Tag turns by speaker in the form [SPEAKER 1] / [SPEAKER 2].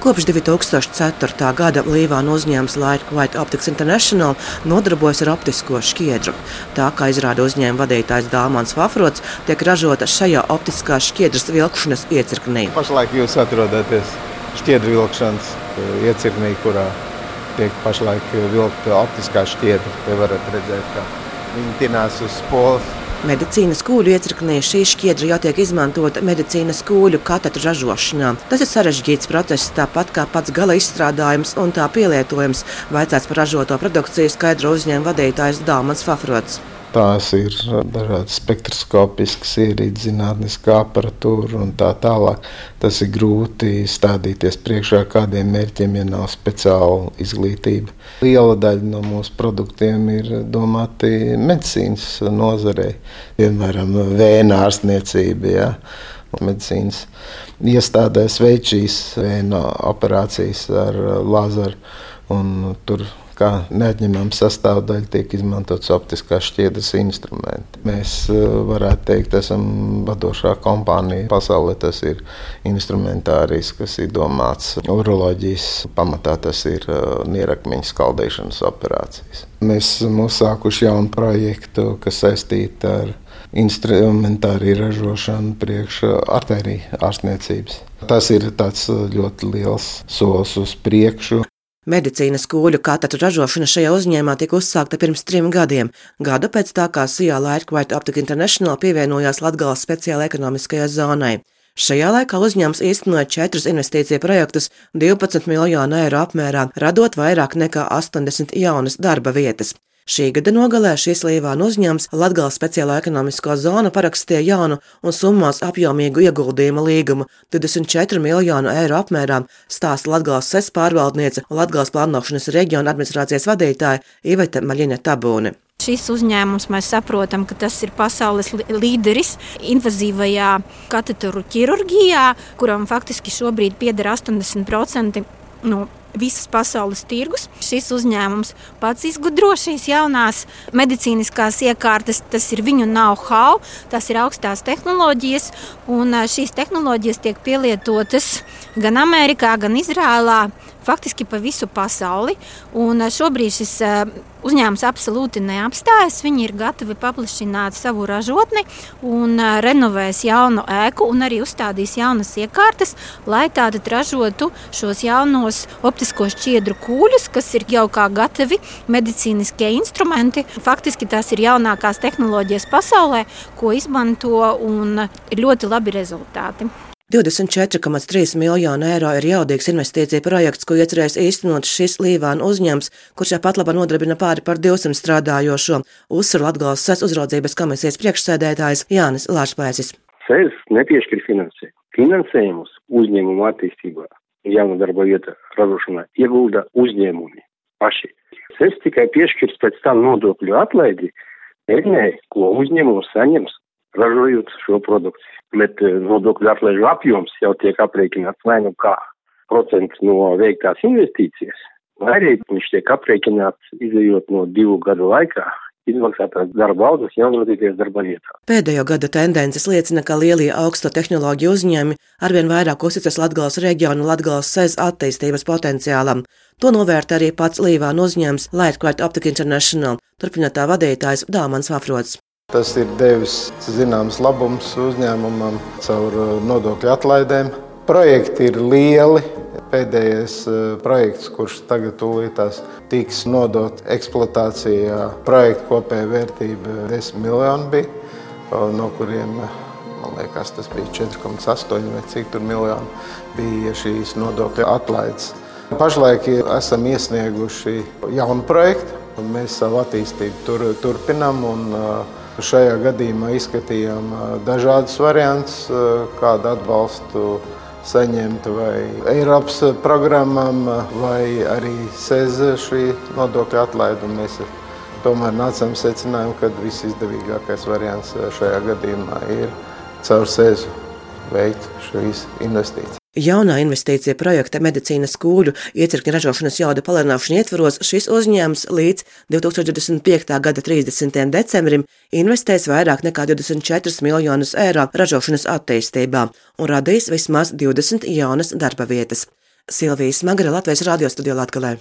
[SPEAKER 1] Kopš 2004. gada Līvāna uzņēmums Light White Optics International nodarbojas ar optisko šķiedru. Tā kā izrāda uzņēmuma vadītājs Dāmans Fafrots, tiek ražota šajā optiskā šķiedras vilkšanas iecirknī.
[SPEAKER 2] Pašlaik jūs atrodaties šķiedru vilkšanas eh, iecirknī, kurā tiek pašlaik vilkta optiskā šķiedra. Te varat redzēt, ka viņi tinās uz spoles
[SPEAKER 1] Medicīnas kūļu iecirknī šī šķiedra jau tiek izmantota medicīnas kūļu katedru ražošanā. Tas ir sarežģīts process, tāpat kā pats gala izstrādājums un tā pielietojums, vaicāts par ražoto produkciju skaidro uzņēmuma vadītājs Dāmans Fafrots.
[SPEAKER 2] Tās ir dažādas spektroskopiskas ierīces, zinātniskā aparatūra un tā tālāk. Tas ir grūti stādīties priekšā kādiem mērķiem, ja nav speciāla izglītība. Liela daļa no mūsu produktiem ir domāti medicīnas nozarei, piemēram, vēja ārstniecība. Ja? Medicīnas iestādēs veids šīs vēja operācijas ar lazeru. Tur kā neatņemama sastāvdaļa tiek izmantots optiskās šķiedras instrumenti. Mēs eh, varētu teikt, esam vadošā kompānija pasaulē. Tas ir instrumentārijs, kas ir domāts uroloģijas pamatā. Tas ir eh, nierakmeņa skaldīšanas operācijas. Mēs esam uzsākuši jaunu projektu, kas saistīta ar instrumentāriju ražošanu priekš artēriju ārstniecības. Tas ir ļoti liels solis uz priekšu.
[SPEAKER 1] Medicīnas kūļu katedru ražošana šajā uzņēmumā tika uzsākta pirms trim gadiem, gadu pēc tā, kā Sijā Lightquite Optic International pievienojās Latgales speciālajai ekonomiskajai zonai. Šajā laikā uzņēmums īstenoja četrus investīciju projektus 12 miljonu eiro apmērā, radot vairāk nekā 80 jaunas darba vietas. Šī gada nogalē šīs Līvāna uzņēmums Latgales speciālā ekonomiskā zona parakstīja jaunu un summās apjomīgu ieguldījumu līgumu 24 miljonu eiro apmērā, stāsta Latgales SES pārvaldniece Latgales plānošanas reģiona administrācijas vadītāja Iveta Maļina Tabūne.
[SPEAKER 3] Šis uzņēmums mēs saprotam, ka tas ir pasaules līderis invazīvajā katedru ķirurģijā, kuram faktiski šobrīd pieder 80% no visas pasaules tirgus. Šis uzņēmums pats izgudro šīs jaunās medicīniskās iekārtas, tas ir viņu know-how, tas ir augstās tehnoloģijas, un šīs tehnoloģijas tiek pielietotas gan Amerikā, gan Izrēlā faktiski pa visu pasauli. Un eh, šobrīd šis eh, uzņēmums absolūti neapstājas. Viņi ir gatavi paplašināt savu ražotni un eh, renovēs jaunu ēku un arī uzstādīs jaunas iekārtas, lai tātad ražotu šos jaunos optiskos šķiedru kūļus, kas ir jau kā gatavi medicīniskie instrumenti. Faktiski tās ir jaunākās tehnoloģijas pasaulē, ko izmanto un ir ļoti labi rezultāti.
[SPEAKER 1] 24,3 miljonu eiro ir jaudīgs investīcija projekts, ko iecerējis īstenot šis Līvāna uzņēmums, kurš pat laba nodarbina pāri par 200 strādājošo, uzsver Latgales SES uzraudzības komisijas priekšsēdētājs Jānis Lārspēcis.
[SPEAKER 4] SES nepiešķir finansējumu. Finansējumus uzņēmumu attīstībā, jaunu darba vietu radošanā iegulda uzņēmumi paši. SES tikai piešķirs pēc tam nodokļu atlaidi, peļņai, ko uzņēmums saņems ražojot šo produkciju bet eh, nodokļu atlaižu apjoms jau tiek aprēķināts vai nu kā procents no veiktās investīcijas, vai arī viņš tiek aprēķināts izējot no divu gadu laikā izmaksātās darba algas jaunradīties darba vietā.
[SPEAKER 1] Pēdējo gada tendences liecina, ka lielie augsto tehnoloģiju uzņēmumi arvien vairāk uzticas Latgales reģionu Latgales sez attīstības potenciālam. To novērtē arī pats Līvāna uzņēmums Lightquart Optic International, turpina tā vadītājs Dāmans Vafrots.
[SPEAKER 2] Tas ir devis zināms labums uzņēmumam caur uh, nodokļu atlaidēm. Projekti ir lieli. Pēdējais uh, projekts, kurš tagad tūlītās tiks nodot eksploatācijā, projekta kopējā vērtība 10 miljoni bija, no kuriem man liekas, tas bija 4,8 vai cik tur miljoni bija šīs nodokļu atlaides. Pašlaik esam iesnieguši jaunu projektu, un mēs savu attīstību tur, turpinām. Un, uh, Šajā gadījumā izskatījām dažādus variantus, kādu atbalstu saņemt vai Eiropas programmām, vai arī SEZA šī nodokļa atlaide. Mēs tomēr nācām secinājumu, ka visizdevīgākais variants šajā gadījumā ir caur SEZU veikt šīs investīcijas.
[SPEAKER 1] Jaunā investīcija projekta medicīnas kūļu iecirkņa ražošanas jauda palielināšana ietvaros šis uzņēmums līdz 2025. gada 30. decembrim investēs vairāk nekā 24 miljonus eiro ražošanas attīstībā un radīs vismaz 20 jaunas darba vietas. Silvijas Magara Latvijas radio studijā Latgalē.